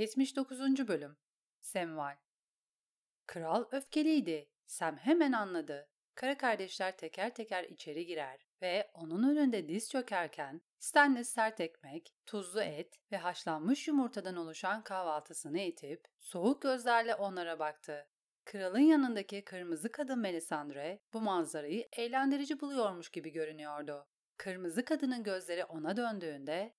79. Bölüm Semval Kral öfkeliydi. Sam hemen anladı. Kara kardeşler teker teker içeri girer ve onun önünde diz çökerken Stanley sert ekmek, tuzlu et ve haşlanmış yumurtadan oluşan kahvaltısını itip soğuk gözlerle onlara baktı. Kralın yanındaki kırmızı kadın Melisandre bu manzarayı eğlendirici buluyormuş gibi görünüyordu. Kırmızı kadının gözleri ona döndüğünde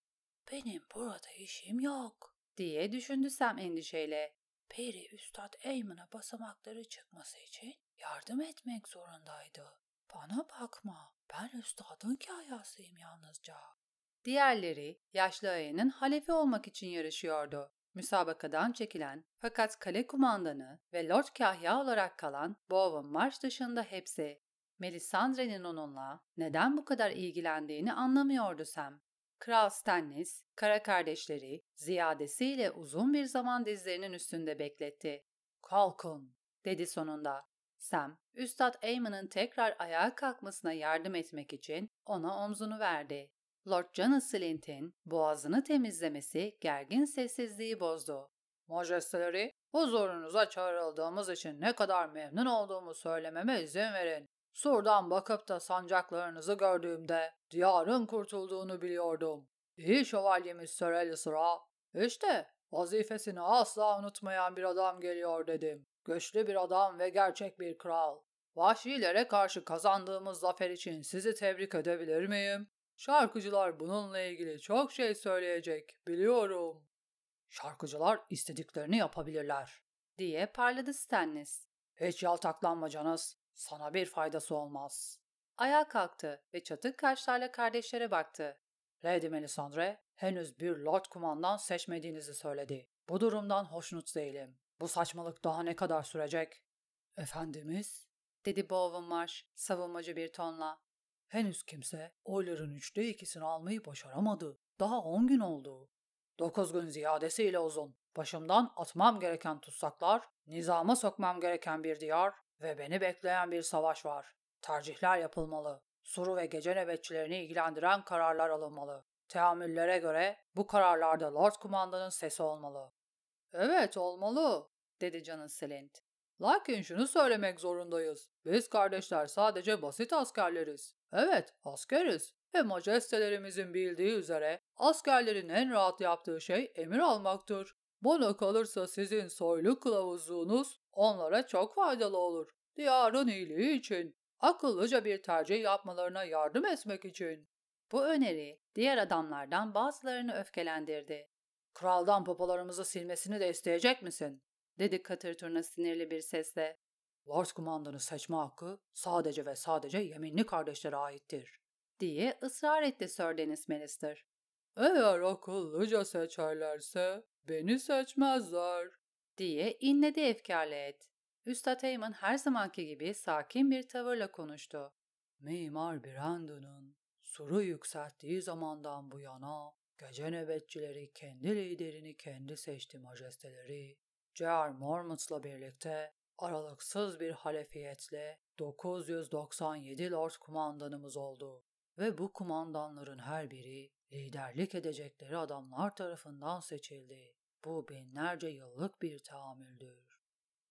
''Benim burada işim yok.'' Diye düşündü Sam endişeyle. Peri Üstad Eymen'a basamakları çıkması için yardım etmek zorundaydı. Bana bakma, ben üstadın kayasıyım yalnızca. Diğerleri yaşlı ayının halefi olmak için yarışıyordu. Müsabakadan çekilen fakat kale kumandanı ve Lord Kahya olarak kalan Bowen Marş dışında hepsi Melisandre'nin onunla neden bu kadar ilgilendiğini anlamıyordu Sam. Kral Stannis, kara kardeşleri ziyadesiyle uzun bir zaman dizlerinin üstünde bekletti. Kalkın, dedi sonunda. Sam, Üstad Aemon'un tekrar ayağa kalkmasına yardım etmek için ona omzunu verdi. Lord John Slint'in boğazını temizlemesi gergin sessizliği bozdu. Majesteleri, huzurunuza çağrıldığımız için ne kadar memnun olduğumu söylememe izin verin. Surdan bakıp da sancaklarınızı gördüğümde diyarın kurtulduğunu biliyordum. İyi şövalyemiz Sir Alisra. İşte vazifesini asla unutmayan bir adam geliyor dedim. Güçlü bir adam ve gerçek bir kral. Vahşilere karşı kazandığımız zafer için sizi tebrik edebilir miyim? Şarkıcılar bununla ilgili çok şey söyleyecek, biliyorum. Şarkıcılar istediklerini yapabilirler, diye parladı Stannis. Hiç yaltaklanma Canas, sana bir faydası olmaz. Ayağa kalktı ve çatık kaşlarla kardeşlere baktı. Lady Melisandre henüz bir Lord Kumandan seçmediğinizi söyledi. Bu durumdan hoşnut değilim. Bu saçmalık daha ne kadar sürecek? Efendimiz? dedi Bowen Marsh savunmacı bir tonla. Henüz kimse oyların üçte ikisini almayı başaramadı. Daha on gün oldu. Dokuz gün ziyadesiyle uzun. Başımdan atmam gereken tutsaklar, nizama sokmam gereken bir diyar ve beni bekleyen bir savaş var. Tercihler yapılmalı. Suru ve gece nöbetçilerini ilgilendiren kararlar alınmalı. Teamüllere göre bu kararlarda Lord Kumandanın sesi olmalı. Evet olmalı, dedi Canın Slint. Lakin şunu söylemek zorundayız. Biz kardeşler sadece basit askerleriz. Evet, askeriz. Ve majestelerimizin bildiği üzere askerlerin en rahat yaptığı şey emir almaktır. Bana kalırsa sizin soylu kılavuzluğunuz onlara çok faydalı olur. Diyarın iyiliği için, akıllıca bir tercih yapmalarına yardım etmek için. Bu öneri diğer adamlardan bazılarını öfkelendirdi. Kraldan popolarımızı silmesini de isteyecek misin? dedi katır turna sinirli bir sesle. Lord kumandanı seçme hakkı sadece ve sadece yeminli kardeşlere aittir, diye ısrar etti Sir Dennis Manister. Eğer akıllıca seçerlerse beni seçmezler, diye inledi efkarlı et. Üstad Heyman her zamanki gibi sakin bir tavırla konuştu. Mimar Brandon'ın suru yükselttiği zamandan bu yana gece nöbetçileri kendi liderini kendi seçti majesteleri. J.R. Mormont'la birlikte aralıksız bir halefiyetle 997 Lord kumandanımız oldu ve bu kumandanların her biri liderlik edecekleri adamlar tarafından seçildi. Bu binlerce yıllık bir tahammüldür.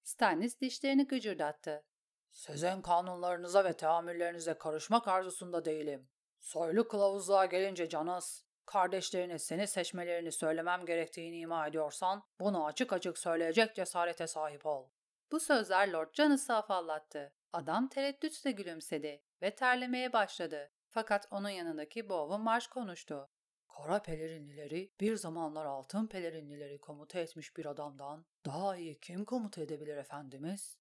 Stannis dişlerini gıcırdattı. Sizin kanunlarınıza ve teamüllerinize karışmak arzusunda değilim. Soylu kılavuzluğa gelince Canas, kardeşlerine seni seçmelerini söylemem gerektiğini ima ediyorsan, bunu açık açık söyleyecek cesarete sahip ol. Bu sözler Lord Janus'u afallattı. Adam tereddütle gülümsedi ve terlemeye başladı. Fakat onun yanındaki Bowen Marş konuştu. Kara pelerinlileri bir zamanlar altın pelerinlileri komuta etmiş bir adamdan daha iyi kim komuta edebilir efendimiz?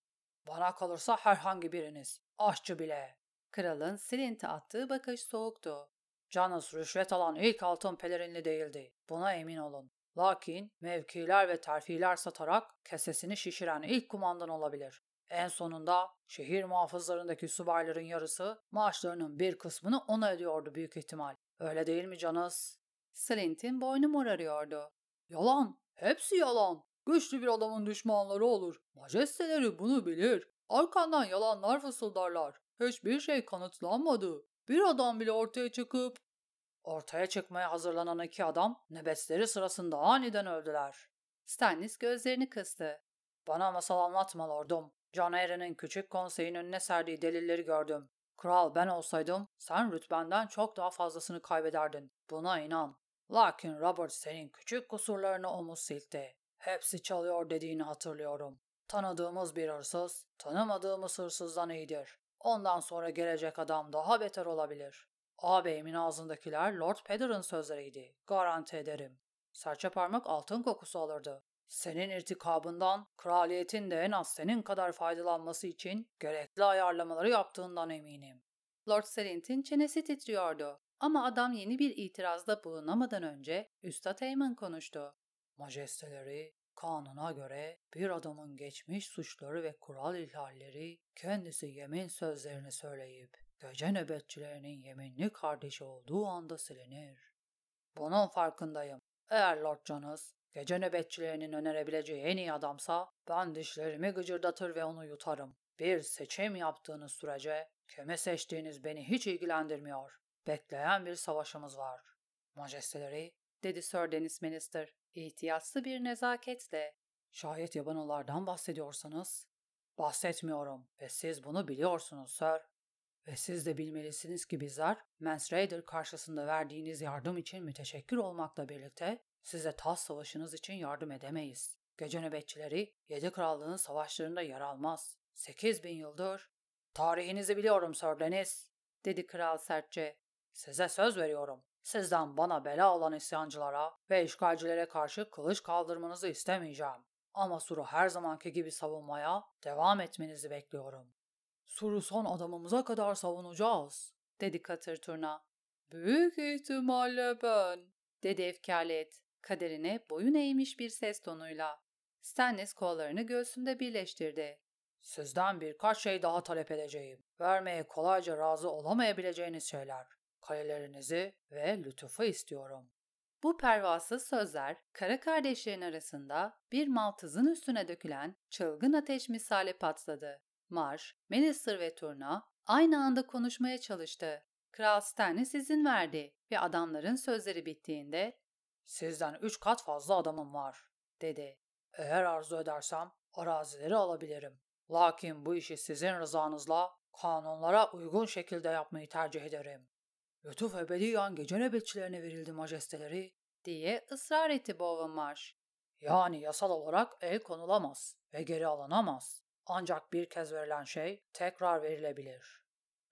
Bana kalırsa herhangi biriniz, aşçı bile. Kralın Silint'e attığı bakış soğuktu. Canus rüşvet alan ilk altın pelerinli değildi. Buna emin olun. Lakin mevkiler ve terfiler satarak kesesini şişiren ilk kumandan olabilir. En sonunda şehir muhafızlarındaki subayların yarısı maaşlarının bir kısmını ona ödüyordu büyük ihtimal. Öyle değil mi Canus? Slint'in boynu morarıyordu. Yalan, hepsi yalan. Güçlü bir adamın düşmanları olur. Majesteleri bunu bilir. Arkandan yalanlar fısıldarlar. Hiçbir şey kanıtlanmadı. Bir adam bile ortaya çıkıp... Ortaya çıkmaya hazırlanan iki adam nöbetleri sırasında aniden öldüler. Stannis gözlerini kıstı. Bana masal anlatma lordum. John Arryn'in küçük konseyin önüne serdiği delilleri gördüm. Kral ben olsaydım sen rütbenden çok daha fazlasını kaybederdin. Buna inan. Lakin Robert senin küçük kusurlarını omuz silkti. Hepsi çalıyor dediğini hatırlıyorum. Tanıdığımız bir hırsız, tanımadığımız hırsızdan iyidir. Ondan sonra gelecek adam daha beter olabilir. Ağabeyimin ağzındakiler Lord Peder'ın sözleriydi. Garanti ederim. Serçe parmak altın kokusu alırdı. Senin irtikabından kraliyetin de en az senin kadar faydalanması için gerekli ayarlamaları yaptığından eminim. Lord Serent'in çenesi titriyordu. Ama adam yeni bir itirazda bulunamadan önce Üstad Eyman konuştu. Majesteleri, kanuna göre bir adamın geçmiş suçları ve kural ihlalleri kendisi yemin sözlerini söyleyip gece nöbetçilerinin yeminli kardeşi olduğu anda silinir. Bunun farkındayım. Eğer Lord Jonas gece nöbetçilerinin önerebileceği en iyi adamsa ben dişlerimi gıcırdatır ve onu yutarım. Bir seçim yaptığınız sürece kime seçtiğiniz beni hiç ilgilendirmiyor. Bekleyen bir savaşımız var. Majesteleri, dedi Sir Dennis Minister, ihtiyatlı bir nezaketle. Şayet yabanolardan bahsediyorsanız, bahsetmiyorum ve siz bunu biliyorsunuz Sir. Ve siz de bilmelisiniz ki bizler Mans Raider karşısında verdiğiniz yardım için müteşekkir olmakla birlikte size Tas savaşınız için yardım edemeyiz. Gece nöbetçileri Yedi Krallığın savaşlarında yer almaz. Sekiz bin yıldır. Tarihinizi biliyorum Sir Dennis, dedi kral sertçe. Size söz veriyorum. Sizden bana bela olan isyancılara ve işgalcilere karşı kılıç kaldırmanızı istemeyeceğim. Ama Sur'u her zamanki gibi savunmaya devam etmenizi bekliyorum. Sur'u son adamımıza kadar savunacağız, dedi Katır Turna. Büyük ihtimalle ben, dedi efkarlet, kaderine boyun eğmiş bir ses tonuyla. Stannis kollarını göğsünde birleştirdi. Sizden birkaç şey daha talep edeceğim. Vermeye kolayca razı olamayabileceğiniz şeyler. Kalelerinizi ve lütufu istiyorum. Bu pervasız sözler kara kardeşlerin arasında bir maltızın üstüne dökülen çılgın ateş misali patladı. Marsh, Melisser ve Turna aynı anda konuşmaya çalıştı. Kral Stannis izin verdi ve adamların sözleri bittiğinde ''Sizden üç kat fazla adamım var.'' dedi. ''Eğer arzu edersem arazileri alabilirim. Lakin bu işi sizin rızanızla kanunlara uygun şekilde yapmayı tercih ederim. Lütuf ebediyen gece nöbetçilerine verildi majesteleri diye ısrar etti Bowen Marsh. Yani yasal olarak el konulamaz ve geri alınamaz. Ancak bir kez verilen şey tekrar verilebilir.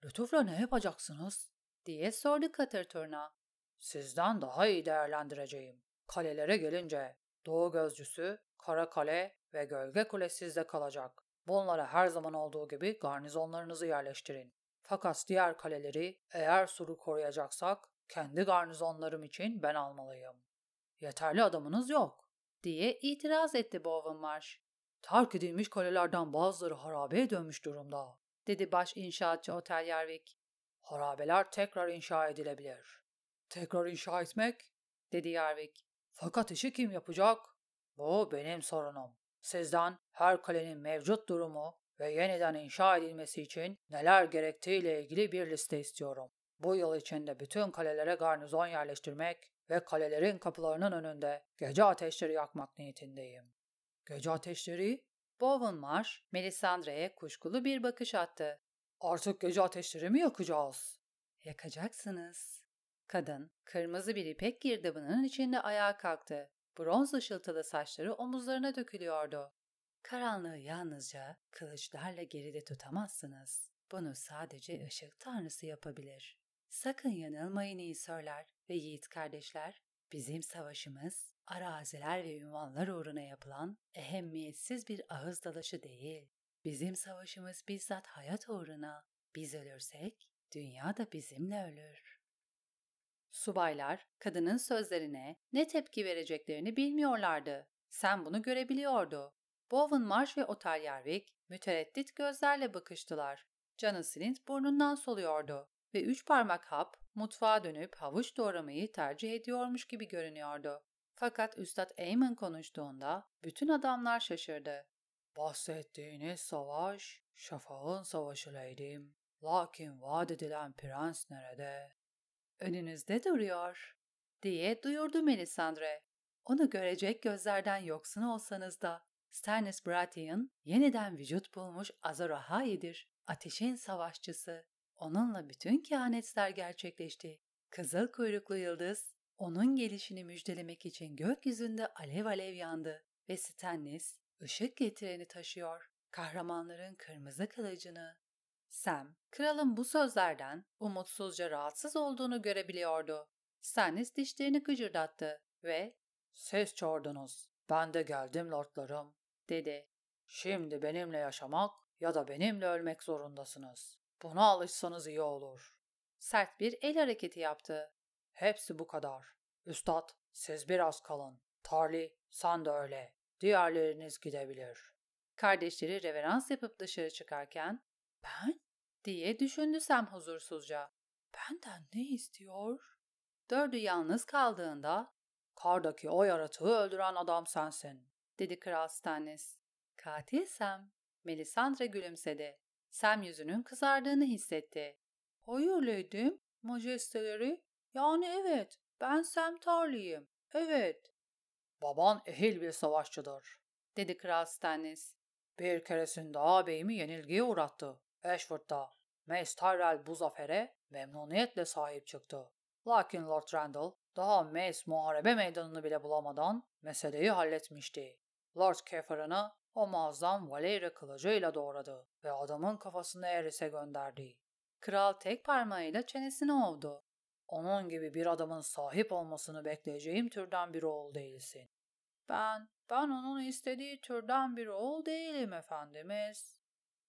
Lütufla ne yapacaksınız? diye sordu Katırturna. Sizden daha iyi değerlendireceğim. Kalelere gelince Doğu Gözcüsü, Kara Kale ve Gölge Kule sizde kalacak. Bunlara her zaman olduğu gibi garnizonlarınızı yerleştirin. Fakat diğer kaleleri eğer suru koruyacaksak kendi garnizonlarım için ben almalıyım. Yeterli adamınız yok diye itiraz etti Bowen Marsh. Terk edilmiş kalelerden bazıları harabeye dönmüş durumda, dedi baş inşaatçı Otel Yarvik. Harabeler tekrar inşa edilebilir. Tekrar inşa etmek? dedi Yarvik. Fakat işi kim yapacak? Bu benim sorunum. Sizden her kalenin mevcut durumu ve yeniden inşa edilmesi için neler gerektiğiyle ilgili bir liste istiyorum. Bu yıl içinde bütün kalelere garnizon yerleştirmek ve kalelerin kapılarının önünde gece ateşleri yakmak niyetindeyim. Gece ateşleri? Bowen Marsh, Melisandre'ye kuşkulu bir bakış attı. Artık gece ateşleri mi yakacağız? Yakacaksınız. Kadın, kırmızı bir ipek girdabının içinde ayağa kalktı. Bronz ışıltılı saçları omuzlarına dökülüyordu. Karanlığı yalnızca kılıçlarla geride tutamazsınız. Bunu sadece ışık tanrısı yapabilir. Sakın yanılmayın iyi söyler ve yiğit kardeşler. Bizim savaşımız araziler ve ünvanlar uğruna yapılan ehemmiyetsiz bir ağız dalaşı değil. Bizim savaşımız bizzat hayat uğruna. Biz ölürsek dünya da bizimle ölür. Subaylar kadının sözlerine ne tepki vereceklerini bilmiyorlardı. Sen bunu görebiliyordu. Bowen Marsh ve Otel Yarvik mütereddit gözlerle bakıştılar. Canı Slint burnundan soluyordu ve üç parmak hap mutfağa dönüp havuç doğramayı tercih ediyormuş gibi görünüyordu. Fakat Üstad Eamon konuştuğunda bütün adamlar şaşırdı. Bahsettiğiniz savaş, şafağın savaşı leydim. Lakin vaat edilen prens nerede? Önünüzde duruyor, diye duyurdu Melisandre. Onu görecek gözlerden yoksun olsanız da Stannis Baratheon yeniden vücut bulmuş Azor Ahai'dir. Ateşin savaşçısı. Onunla bütün kehanetler gerçekleşti. Kızıl kuyruklu yıldız onun gelişini müjdelemek için gökyüzünde alev alev yandı ve Stannis ışık getireni taşıyor. Kahramanların kırmızı kılıcını. Sam, kralın bu sözlerden umutsuzca rahatsız olduğunu görebiliyordu. Stannis dişlerini gıcırdattı ve ''Siz çağırdınız, ben de geldim lordlarım.'' Dedi. ''Şimdi benimle yaşamak ya da benimle ölmek zorundasınız. Buna alışsanız iyi olur.'' Sert bir el hareketi yaptı. ''Hepsi bu kadar. Üstad, siz biraz kalın. Tarly, sen de öyle. Diğerleriniz gidebilir.'' Kardeşleri reverans yapıp dışarı çıkarken ''Ben?'' diye düşündü Sam huzursuzca. ''Benden ne istiyor?'' Dördü yalnız kaldığında ''Kardaki o yaratığı öldüren adam sensin.'' Dedi Kral Stannis. ''Katil Sam.'' Melisandre gülümsedi. Sam yüzünün kızardığını hissetti. ''Hayır Lady'm, majesteleri. Yani evet, ben Sam Tarly'yim. Evet.'' ''Baban ehil bir savaşçıdır.'' dedi Kral Stannis. ''Bir keresinde ağabeyimi yenilgiye uğrattı. Ashford'da. Mace Tyrell bu zafere memnuniyetle sahip çıktı. Lakin Lord Randall daha Mace muharebe meydanını bile bulamadan meseleyi halletmişti. Lord Keferan'ı o muazzam Valyria kılıcıyla doğradı ve adamın kafasını Eris'e gönderdi. Kral tek parmağıyla çenesini ovdu. Onun gibi bir adamın sahip olmasını bekleyeceğim türden bir oğul değilsin. Ben, ben onun istediği türden bir oğul değilim efendimiz.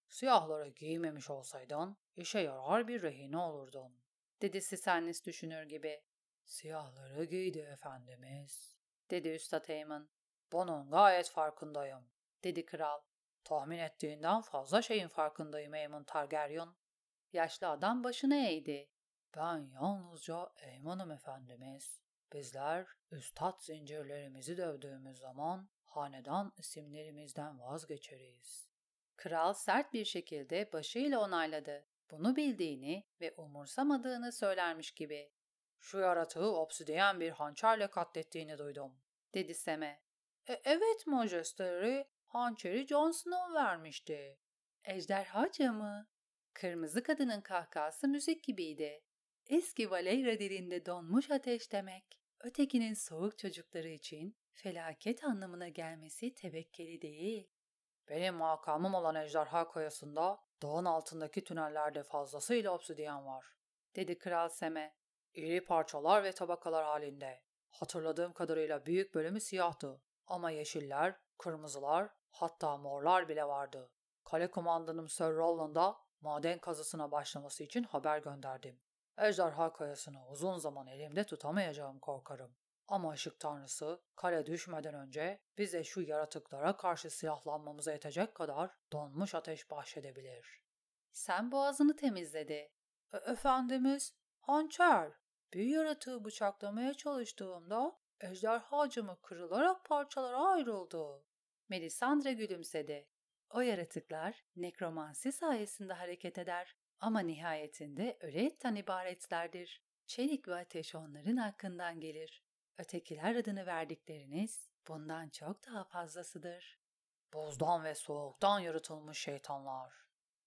Siyahları giymemiş olsaydın işe yarar bir rehine olurdun. Dedi Sisennis düşünür gibi. Siyahları giydi efendimiz. Dedi Üstad Heyman. Bunun gayet farkındayım. Dedi kral. Tahmin ettiğinden fazla şeyin farkındayım Aemon Targaryen. Yaşlı adam başını eğdi. Ben yalnızca Aemon'um efendimiz. Bizler üstad zincirlerimizi dövdüğümüz zaman hanedan isimlerimizden vazgeçeriz. Kral sert bir şekilde başıyla onayladı. Bunu bildiğini ve umursamadığını söylermiş gibi. Şu yaratığı obsidiyen bir hançerle katlettiğini duydum. Dedi Sem'e. E, evet majesteleri, hançeri Jon vermişti. Ejderhaca mı? Kırmızı kadının kahkası müzik gibiydi. Eski Valeyra dilinde donmuş ateş demek. Ötekinin soğuk çocukları için felaket anlamına gelmesi tevekkeli değil. Benim makamım olan ejderha kayasında dağın altındaki tünellerde fazlasıyla obsidiyen var. Dedi Kral Sem'e. İri parçalar ve tabakalar halinde. Hatırladığım kadarıyla büyük bölümü siyahtı. Ama yeşiller, kırmızılar, hatta morlar bile vardı. Kale kumandanım Sir Roland'a maden kazısına başlaması için haber gönderdim. Ejderha kayasını uzun zaman elimde tutamayacağım korkarım. Ama ışık tanrısı kale düşmeden önce bize şu yaratıklara karşı silahlanmamıza yetecek kadar donmuş ateş bahşedebilir. Sen boğazını temizledi. E Efendimiz, hançer. Bir yaratığı bıçaklamaya çalıştığımda ejderhacımı kırılarak parçalara ayrıldı. Melisandre gülümsedi. O yaratıklar nekromansi sayesinde hareket eder ama nihayetinde öyle etten ibaretlerdir. Çelik ve ateş onların hakkından gelir. Ötekiler adını verdikleriniz bundan çok daha fazlasıdır. Buzdan ve soğuktan yaratılmış şeytanlar,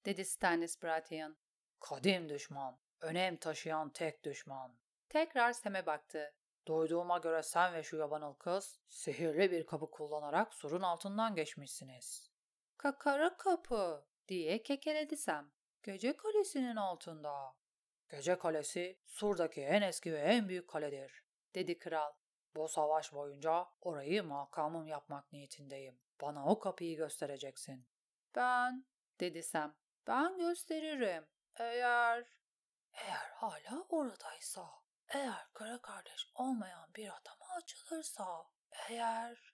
dedi Stannis Baratheon. Kadim düşman, önem taşıyan tek düşman. Tekrar Sem'e baktı. Duyduğuma göre sen ve şu yabanıl kız sihirli bir kapı kullanarak surun altından geçmişsiniz. Kakara kapı diye kekeledi. Gece kalesinin altında. Gece kalesi surdaki en eski ve en büyük kaledir, dedi kral. Bu savaş boyunca orayı makamım yapmak niyetindeyim. Bana o kapıyı göstereceksin. Ben, dedi Sam. Ben gösteririm. Eğer... Eğer hala oradaysa, eğer kara kardeş olmayan bir adama açılırsa, eğer...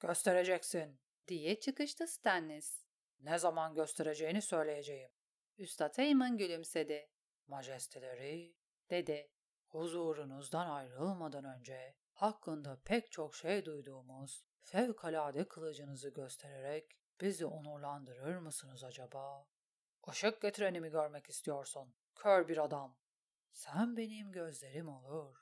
Göstereceksin, diye çıkıştı Stannis. Ne zaman göstereceğini söyleyeceğim. Üstad Heyman gülümsedi. Majesteleri, dedi. Huzurunuzdan ayrılmadan önce hakkında pek çok şey duyduğumuz fevkalade kılıcınızı göstererek bizi onurlandırır mısınız acaba? Işık getireni mi görmek istiyorsun? Kör bir adam. Sen benim gözlerim olur.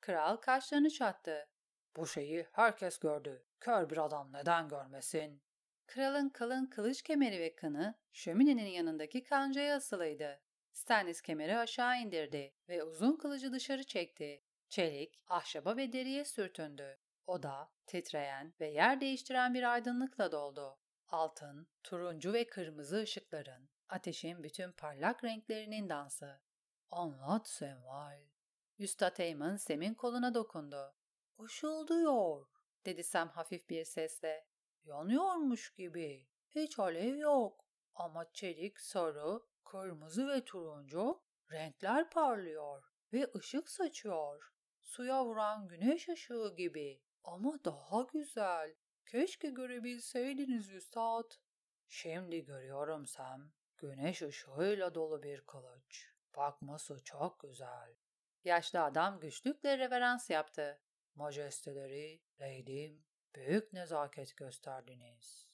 Kral kaşlarını çattı. Bu şeyi herkes gördü. Kör bir adam neden görmesin? Kralın kalın kılıç kemeri ve kanı şöminenin yanındaki kancaya asılıydı. Stannis kemeri aşağı indirdi ve uzun kılıcı dışarı çekti. Çelik, ahşaba ve deriye sürtündü. Oda, titreyen ve yer değiştiren bir aydınlıkla doldu. Altın, turuncu ve kırmızı ışıkların, ateşin bütün parlak renklerinin dansı. Anlat Semval. Üstad Eamon Sem'in koluna dokundu. Işıldıyor, dedi Sam hafif bir sesle. Yanıyormuş gibi. Hiç alev yok. Ama çelik, sarı, kırmızı ve turuncu renkler parlıyor ve ışık saçıyor. Suya vuran güneş ışığı gibi. Ama daha güzel. Keşke görebilseydiniz üstad. Şimdi görüyorum Sam. Güneş ışığıyla dolu bir kılıç. Bakması çok güzel. Yaşlı adam güçlükle reverans yaptı. Majesteleri, leydim, büyük nezaket gösterdiniz.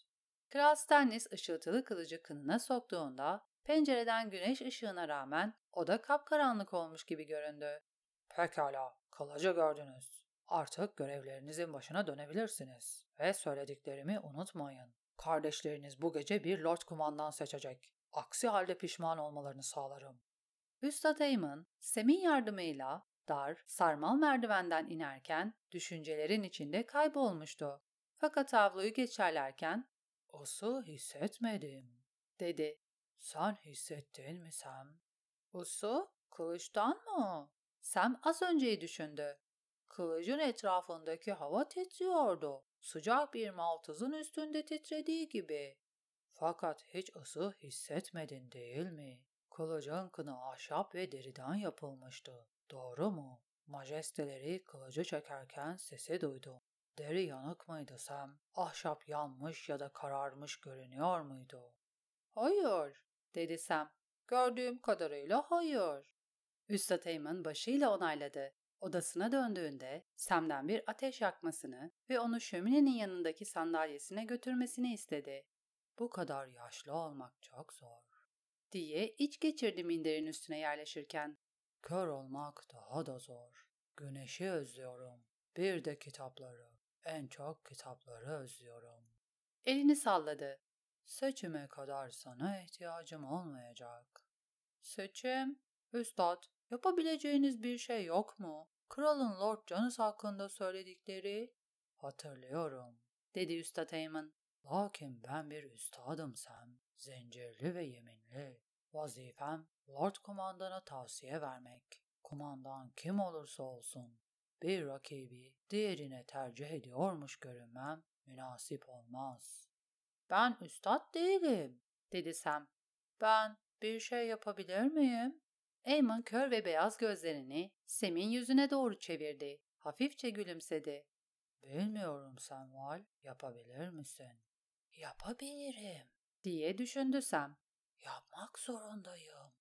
Kral Stannis ışıltılı kılıcı kınına soktuğunda pencereden güneş ışığına rağmen oda kapkaranlık olmuş gibi göründü. Pekala, kılıcı gördünüz. Artık görevlerinizin başına dönebilirsiniz ve söylediklerimi unutmayın. Kardeşleriniz bu gece bir lord kumandan seçecek. Aksi halde pişman olmalarını sağlarım. Üstad Eamon, Sem'in yardımıyla dar, sarmal merdivenden inerken düşüncelerin içinde kaybolmuştu. Fakat avluyu geçerlerken ''Isı hissetmedim.'' dedi. ''Sen hissettin mi Sam?'' ''Isı? Kılıçtan mı?'' Sam az önceyi düşündü. Kılıcın etrafındaki hava titriyordu. Sıcak bir maltızın üstünde titrediği gibi. Fakat hiç ısı hissetmedin değil mi? Kılıcın kını ahşap ve deriden yapılmıştı. Doğru mu? Majesteleri kılıcı çekerken sesi duydum. Deri yanık mıydı Sam? Ahşap yanmış ya da kararmış görünüyor muydu? Hayır, dedi Sam. Gördüğüm kadarıyla hayır. Üstad Eyman başıyla onayladı. Odasına döndüğünde Sam'den bir ateş yakmasını ve onu şöminenin yanındaki sandalyesine götürmesini istedi. Bu kadar yaşlı olmak çok zor. Diye iç geçirdi minderin üstüne yerleşirken. Kör olmak daha da zor. Güneşi özlüyorum. Bir de kitapları. En çok kitapları özlüyorum. Elini salladı. Seçime kadar sana ihtiyacım olmayacak. Seçim? Üstad, yapabileceğiniz bir şey yok mu? Kralın Lord Janus hakkında söyledikleri? Hatırlıyorum, dedi Üstad Eamon. Lakin ben bir üstadım Sam. Zincirli ve yeminli. Vazifem Lord Kumandan'a tavsiye vermek. Kumandan kim olursa olsun bir rakibi diğerine tercih ediyormuş görünmem münasip olmaz. Ben üstad değilim, dedi Sam. Ben bir şey yapabilir miyim? Eamon kör ve beyaz gözlerini Sam'in yüzüne doğru çevirdi. Hafifçe gülümsedi. Bilmiyorum Samuel, yapabilir misin? Yapabilirim, diye düşündü Sam. Yapmak zorundayım.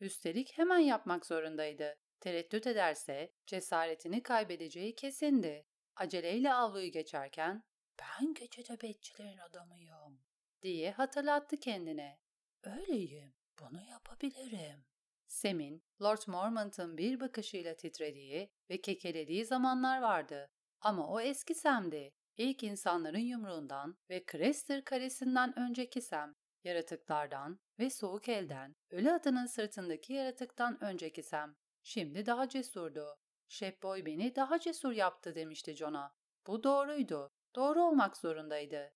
Üstelik hemen yapmak zorundaydı. Tereddüt ederse cesaretini kaybedeceği kesindi. Aceleyle avluyu geçerken ben gecede bekçilerin adamıyım diye hatırlattı kendine. Öyleyim, bunu yapabilirim. Sem'in Lord Mormont'un bir bakışıyla titrediği ve kekelediği zamanlar vardı. Ama o eski Sam'di. İlk insanların yumruğundan ve Crester karesinden önceki Sam, yaratıklardan ve soğuk elden, ölü atının sırtındaki yaratıktan önceki Sam. Şimdi daha cesurdu. Shepboy beni daha cesur yaptı demişti John'a. Bu doğruydu. Doğru olmak zorundaydı.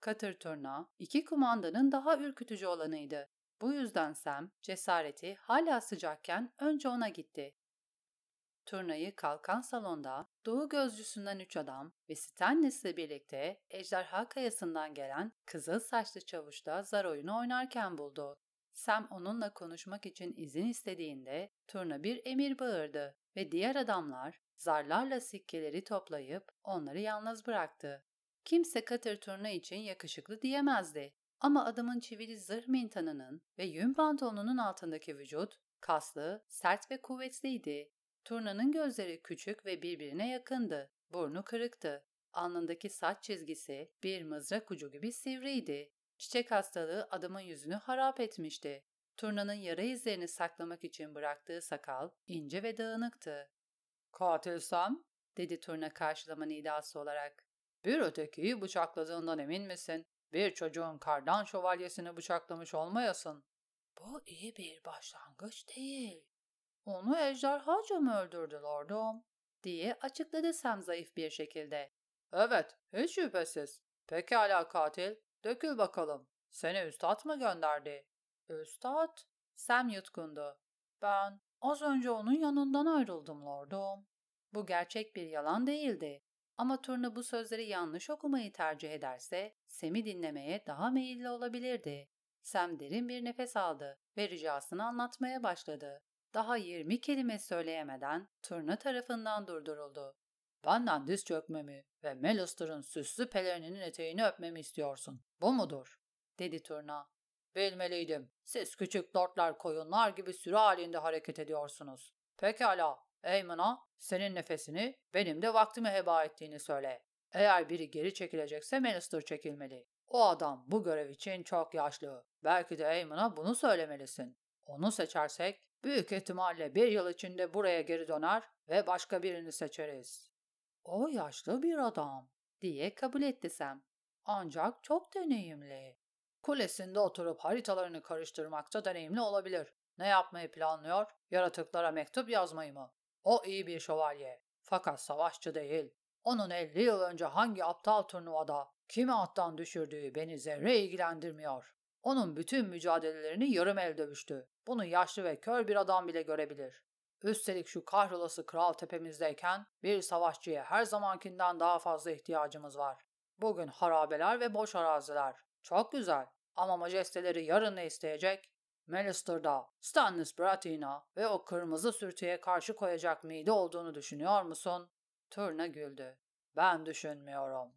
Katır turna iki kumandanın daha ürkütücü olanıydı. Bu yüzden Sam cesareti hala sıcakken önce ona gitti. Turnayı kalkan salonda Doğu gözcüsünden üç adam ve Stannis'le birlikte Ejderha Kayası'ndan gelen kızıl saçlı çavuş da zar oyunu oynarken buldu. Sam onunla konuşmak için izin istediğinde turna bir emir bağırdı ve diğer adamlar zarlarla sikkeleri toplayıp onları yalnız bıraktı. Kimse Katır turna için yakışıklı diyemezdi. Ama adamın çivili zırh mintanının ve yün pantolonunun altındaki vücut kaslı, sert ve kuvvetliydi. Turna'nın gözleri küçük ve birbirine yakındı. Burnu kırıktı. Alnındaki saç çizgisi bir mızrak ucu gibi sivriydi. Çiçek hastalığı adamın yüzünü harap etmişti. Turna'nın yara izlerini saklamak için bıraktığı sakal ince ve dağınıktı. Katil Sam, dedi Turna karşılama nidası olarak. Bir ötekiyi bıçakladığından emin misin? Bir çocuğun kardan şövalyesini bıçaklamış olmayasın. Bu iyi bir başlangıç değil. Onu ejderhaca mı öldürdü lordum? diye açıkladı Sam zayıf bir şekilde. Evet, hiç şüphesiz. Pekala katil, dökül bakalım. Seni üstad mı gönderdi? Üstad? Sam yutkundu. Ben az önce onun yanından ayrıldım lordum. Bu gerçek bir yalan değildi. Ama Turna bu sözleri yanlış okumayı tercih ederse Sam'i dinlemeye daha meyilli olabilirdi. Sam derin bir nefes aldı ve ricasını anlatmaya başladı. Daha 20 kelime söyleyemeden Turna tarafından durduruldu. Benden diz çökmemi ve Melistar'ın süslü pelerininin eteğini öpmemi istiyorsun. Bu mudur? dedi Turna. Bilmeliydim. Siz küçük lordlar koyunlar gibi sürü halinde hareket ediyorsunuz. Pekala, Eyman'a senin nefesini benim de vaktimi heba ettiğini söyle. Eğer biri geri çekilecekse Melistar çekilmeli. O adam bu görev için çok yaşlı. Belki de Eyman'a bunu söylemelisin. Onu seçersek büyük ihtimalle bir yıl içinde buraya geri döner ve başka birini seçeriz. O yaşlı bir adam diye kabul etti. Ancak çok deneyimli. Kulesinde oturup haritalarını karıştırmakta deneyimli olabilir. Ne yapmayı planlıyor? Yaratıklara mektup yazmayı mı? O iyi bir şövalye. Fakat savaşçı değil. Onun 50 yıl önce hangi aptal turnuvada kimi attan düşürdüğü beni zerre ilgilendirmiyor. Onun bütün mücadelelerini yarım el dövüştü. Bunu yaşlı ve kör bir adam bile görebilir. Üstelik şu kahrolası kral tepemizdeyken bir savaşçıya her zamankinden daha fazla ihtiyacımız var. Bugün harabeler ve boş araziler. Çok güzel. Ama majesteleri yarın ne isteyecek? Melistar'da Stannis Baratheon'a ve o kırmızı sürtüye karşı koyacak mide olduğunu düşünüyor musun? Turna güldü. Ben düşünmüyorum.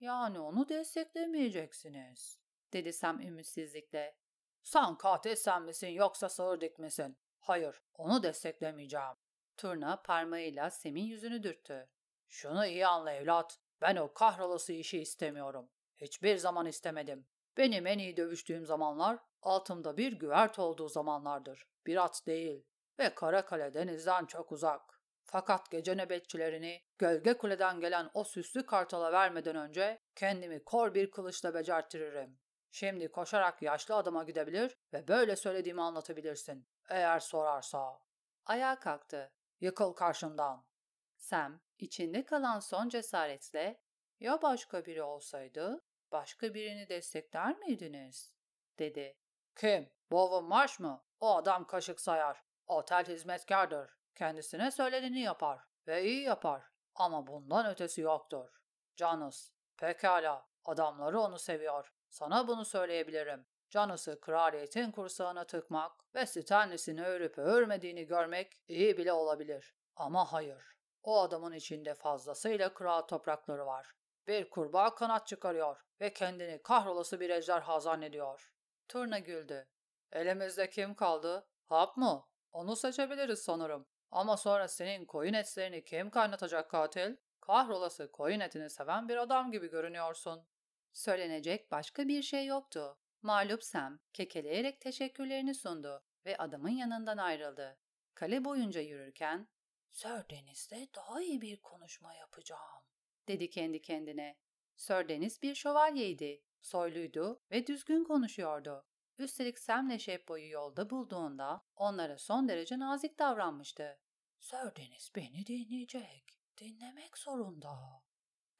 Yani onu desteklemeyeceksiniz, dedi Sam ümitsizlikle. Sen katil sen misin yoksa sağır dik misin? Hayır, onu desteklemeyeceğim. Turna parmağıyla Sam'in yüzünü dürttü. Şunu iyi anla evlat. Ben o kahrolası işi istemiyorum. Hiçbir zaman istemedim. Benim en iyi dövüştüğüm zamanlar altımda bir güvert olduğu zamanlardır. Bir at değil. Ve Karakale denizden çok uzak. Fakat gece nöbetçilerini gölge kuleden gelen o süslü kartala vermeden önce kendimi kor bir kılıçla becerttiririm. Şimdi koşarak yaşlı adama gidebilir ve böyle söylediğimi anlatabilirsin. Eğer sorarsa. Ayağa kalktı. Yıkıl karşımdan. Sam içinde kalan son cesaretle ya başka biri olsaydı başka birini destekler miydiniz? dedi. Kim? Bowen Marsh mı? O adam kaşık sayar. Otel hizmetkardır. Kendisine söyleneni yapar ve iyi yapar. Ama bundan ötesi yoktur. Janus, pekala, adamları onu seviyor. Sana bunu söyleyebilirim. Janus'u kraliyetin kursağına tıkmak ve Stannis'in örüp örmediğini görmek iyi bile olabilir. Ama hayır. O adamın içinde fazlasıyla kral toprakları var. Bir kurbağa kanat çıkarıyor ve kendini kahrolası bir ejderha zannediyor. Turna güldü. Elimizde kim kaldı? Hap mı? Onu seçebiliriz sanırım. Ama sonra senin koyun etlerini kim kaynatacak katil? Kahrolası koyun etini seven bir adam gibi görünüyorsun. Söylenecek başka bir şey yoktu. Mağlup Sam kekeleyerek teşekkürlerini sundu ve adamın yanından ayrıldı. Kale boyunca yürürken Sir Deniz'de daha iyi bir konuşma yapacağım, dedi kendi kendine. Sir Deniz bir şövalyeydi, soyluydu ve düzgün konuşuyordu. Üstelik Sam'le Şepbo'yu yolda bulduğunda onlara son derece nazik davranmıştı. Sir Deniz beni dinleyecek, dinlemek zorunda.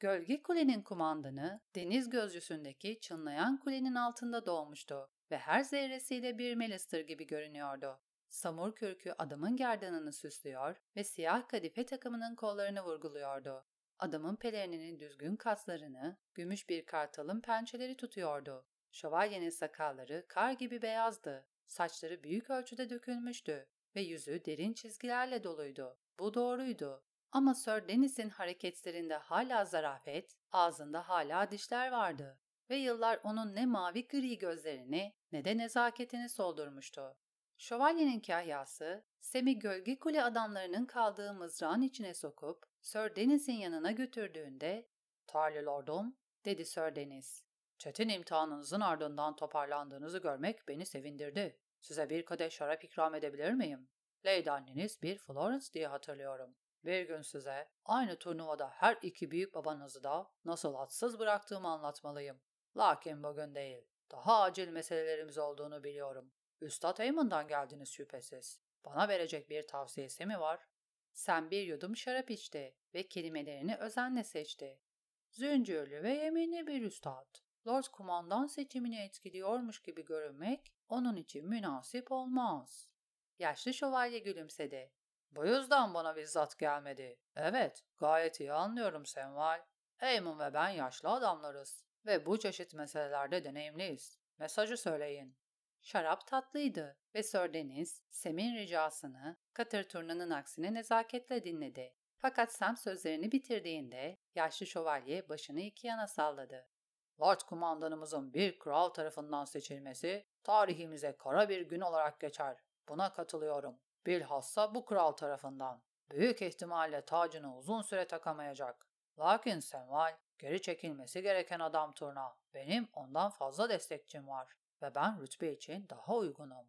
Gölge Kule'nin kumandanı deniz gözcüsündeki çınlayan kulenin altında doğmuştu ve her zerresiyle bir Melister gibi görünüyordu. Samur kürkü adamın gerdanını süslüyor ve siyah kadife takımının kollarını vurguluyordu. Adamın pelerininin düzgün kaslarını, gümüş bir kartalın pençeleri tutuyordu. Şövalyenin sakalları kar gibi beyazdı. Saçları büyük ölçüde dökülmüştü ve yüzü derin çizgilerle doluydu. Bu doğruydu. Ama Sir Dennis'in hareketlerinde hala zarafet, ağzında hala dişler vardı ve yıllar onun ne mavi gri gözlerini ne de nezaketini soldurmuştu. Şövalyenin kahyası, Sem'i gölge kule adamlarının kaldığı mızrağın içine sokup Sir Dennis'in yanına götürdüğünde ''Tarly Lordum'' dedi Sir Dennis. ''Çetin imtihanınızın ardından toparlandığınızı görmek beni sevindirdi. Size bir kadeh şarap ikram edebilir miyim? Lady anneniz bir Florence diye hatırlıyorum. Bir gün size aynı turnuvada her iki büyük babanızı da nasıl atsız bıraktığımı anlatmalıyım. Lakin bugün değil. Daha acil meselelerimiz olduğunu biliyorum. Üstad Eyman'dan geldiniz şüphesiz. Bana verecek bir tavsiyesi mi var? Sen bir yudum şarap içti ve kelimelerini özenle seçti. Züncürlü ve yeminli bir üstad. Lord kumandan seçimini etkiliyormuş gibi görünmek onun için münasip olmaz. Yaşlı şövalye gülümsedi. Bu yüzden bana bizzat gelmedi. Evet, gayet iyi anlıyorum Senval. Eamon ve ben yaşlı adamlarız ve bu çeşit meselelerde deneyimliyiz. Mesajı söyleyin. Şarap tatlıydı ve Sir Deniz, Sem'in ricasını Katır turnanın aksine nezaketle dinledi. Fakat Sam sözlerini bitirdiğinde yaşlı şövalye başını iki yana salladı. Lord kumandanımızın bir kral tarafından seçilmesi tarihimize kara bir gün olarak geçer. Buna katılıyorum. Bilhassa bu kral tarafından. Büyük ihtimalle tacını uzun süre takamayacak. Lakin Senval, geri çekilmesi gereken adam turna. Benim ondan fazla destekçim var ve ben rütbe için daha uygunum.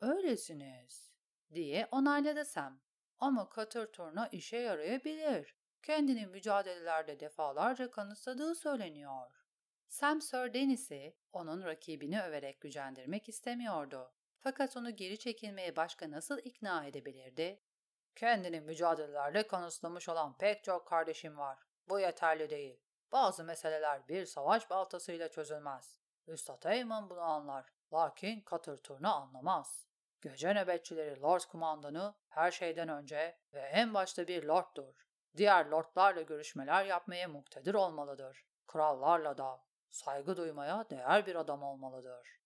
Öylesiniz, diye onayladı Sam. Ama Katır turna işe yarayabilir. Kendini mücadelelerde defalarca kanıtladığı söyleniyor. Sam Sir Dennis'i onun rakibini överek gücendirmek istemiyordu. Fakat onu geri çekilmeye başka nasıl ikna edebilirdi? Kendini mücadelelerle kanıtlamış olan pek çok kardeşim var. Bu yeterli değil. Bazı meseleler bir savaş baltasıyla çözülmez. Üstad Eyman bunu anlar. Lakin Katır Turna anlamaz. Gece nöbetçileri Lord Kumandanı her şeyden önce ve en başta bir lorddur. Diğer lordlarla görüşmeler yapmaya muktedir olmalıdır. Krallarla da saygı duymaya değer bir adam olmalıdır.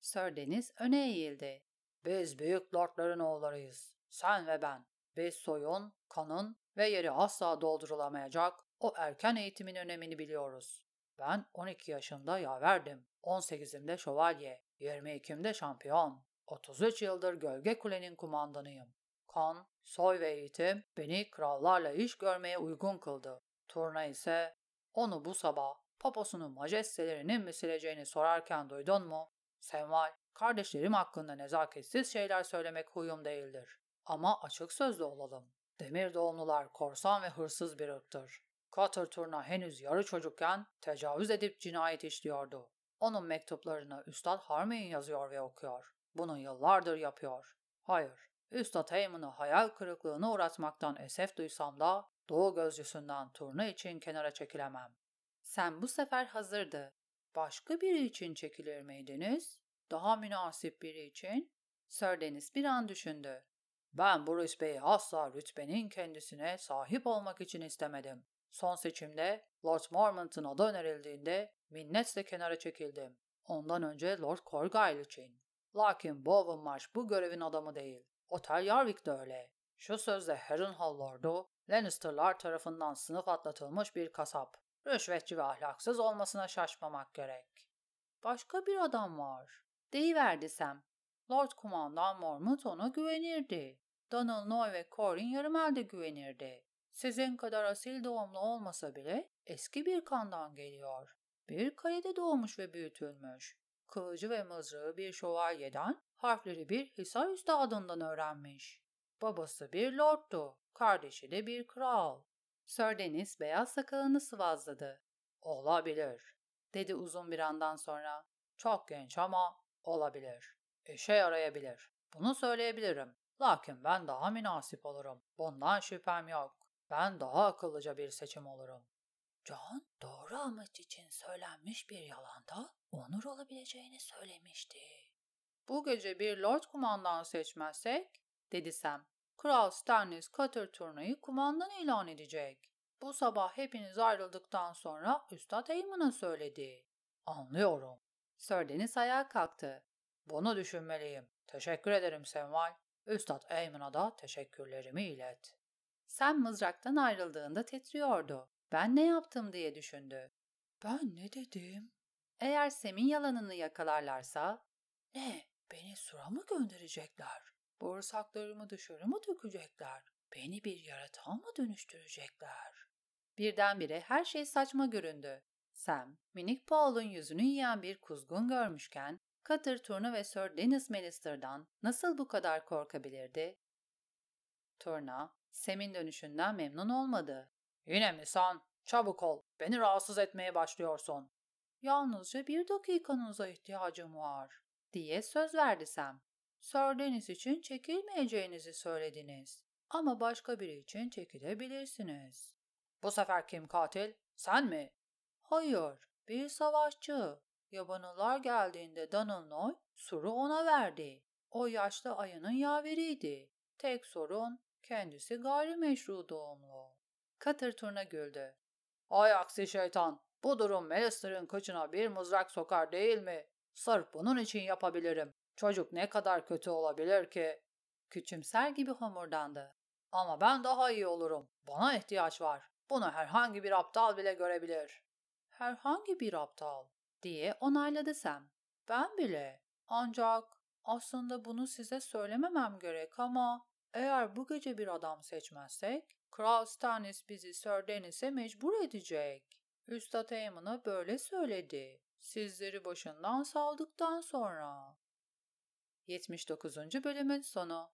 Sir Deniz öne eğildi. Biz büyük lordların oğullarıyız. Sen ve ben. Biz soyun, kanın ve yeri asla doldurulamayacak o erken eğitimin önemini biliyoruz. Ben 12 yaşında yaverdim. 18'imde şövalye. 22'imde şampiyon. 33 yıldır Gölge Kule'nin kumandanıyım. Kan, soy ve eğitim beni krallarla iş görmeye uygun kıldı. Turna ise onu bu sabah poposunu majestelerinin mi sileceğini sorarken duydun mu? Senval, kardeşlerim hakkında nezaketsiz şeyler söylemek huyum değildir. Ama açık sözlü olalım. Demir doğumlular korsan ve hırsız bir ırktır. Cutter Turna henüz yarı çocukken tecavüz edip cinayet işliyordu. Onun mektuplarını Üstad Harmeyin yazıyor ve okuyor. Bunu yıllardır yapıyor. Hayır, Üstad Heyman'ı hayal kırıklığına uğratmaktan esef duysam da Doğu gözcüsünden turna için kenara çekilemem. Sen bu sefer hazırdı. Başka biri için çekilir miydiniz? Daha münasip biri için? Sir Deniz bir an düşündü. Ben bu rütbeyi asla rütbenin kendisine sahip olmak için istemedim. Son seçimde Lord Mormont'un adı önerildiğinde minnetle kenara çekildim. Ondan önce Lord Corgyle için. Lakin Bowen Marsh bu görevin adamı değil. Otel Yarwick de öyle. Şu sözde Harrenhal Lord'u Lannister'lar tarafından sınıf atlatılmış bir kasap. Rüşvetçi ve ahlaksız olmasına şaşmamak gerek. Başka bir adam var. Deyiverdi Sam. Lord Kumandan Mormont ona güvenirdi. Donald Noy ve Corin yarım elde güvenirdi. Sizin kadar asil doğumlu olmasa bile eski bir kandan geliyor. Bir kalede doğmuş ve büyütülmüş. Kılıcı ve mızrağı bir şövalyeden, harfleri bir Hisar Üstadından öğrenmiş. Babası bir lorddu, kardeşi de bir kral. Sir Deniz beyaz sakalını sıvazladı. Olabilir, dedi uzun bir andan sonra. Çok genç ama olabilir. İşe yarayabilir. Bunu söyleyebilirim. Lakin ben daha münasip olurum. Bundan şüphem yok. Ben daha akıllıca bir seçim olurum. John doğru amaç için söylenmiş bir yalanda onur olabileceğini söylemişti. Bu gece bir lord kumandan seçmezsek, dedi Sam, Kral Stannis Cutter turnayı kumandan ilan edecek. Bu sabah hepiniz ayrıldıktan sonra Üstad Eamon'a söyledi. Anlıyorum. Sir Deniz ayağa kalktı. Bunu düşünmeliyim. Teşekkür ederim Senval. Üstad Eamon'a da teşekkürlerimi ilet. Sam mızraktan ayrıldığında titriyordu. Ben ne yaptım diye düşündü. Ben ne dedim? Eğer Sem'in yalanını yakalarlarsa... Ne? Beni sura mı gönderecekler? Bağırsaklarımı dışarı mı dökecekler? Beni bir yaratığa mı dönüştürecekler? Birdenbire her şey saçma göründü. Sam, minik Paul'un yüzünü yiyen bir kuzgun görmüşken, Cutter Turna ve Sir Dennis Mallister'dan nasıl bu kadar korkabilirdi? Turna, Sam'in dönüşünden memnun olmadı. Yine mi sen? Çabuk ol. Beni rahatsız etmeye başlıyorsun. Yalnızca bir dakikanıza ihtiyacım var, diye söz verdi Sam. Dennis için çekilmeyeceğinizi söylediniz. Ama başka biri için çekilebilirsiniz. Bu sefer kim katil? Sen mi? Hayır, bir savaşçı. Yabanılar geldiğinde Danılnoy suru ona verdi. O yaşlı ayının yaveriydi. Tek sorun kendisi gayrimeşru doğumlu. Katır turna güldü. Ay aksi şeytan, bu durum Melister'ın kıçına bir mızrak sokar değil mi? Sırf bunun için yapabilirim. Çocuk ne kadar kötü olabilir ki? Küçümser gibi homurdandı. Ama ben daha iyi olurum. Bana ihtiyaç var. Bunu herhangi bir aptal bile görebilir. Herhangi bir aptal diye onayladı Sam. Ben bile. Ancak aslında bunu size söylememem gerek ama eğer bu gece bir adam seçmezsek Kral Stannis bizi Sir Dennis'e mecbur edecek. Üstad Eamon'a böyle söyledi. Sizleri başından saldıktan sonra. 79. bölümün sonu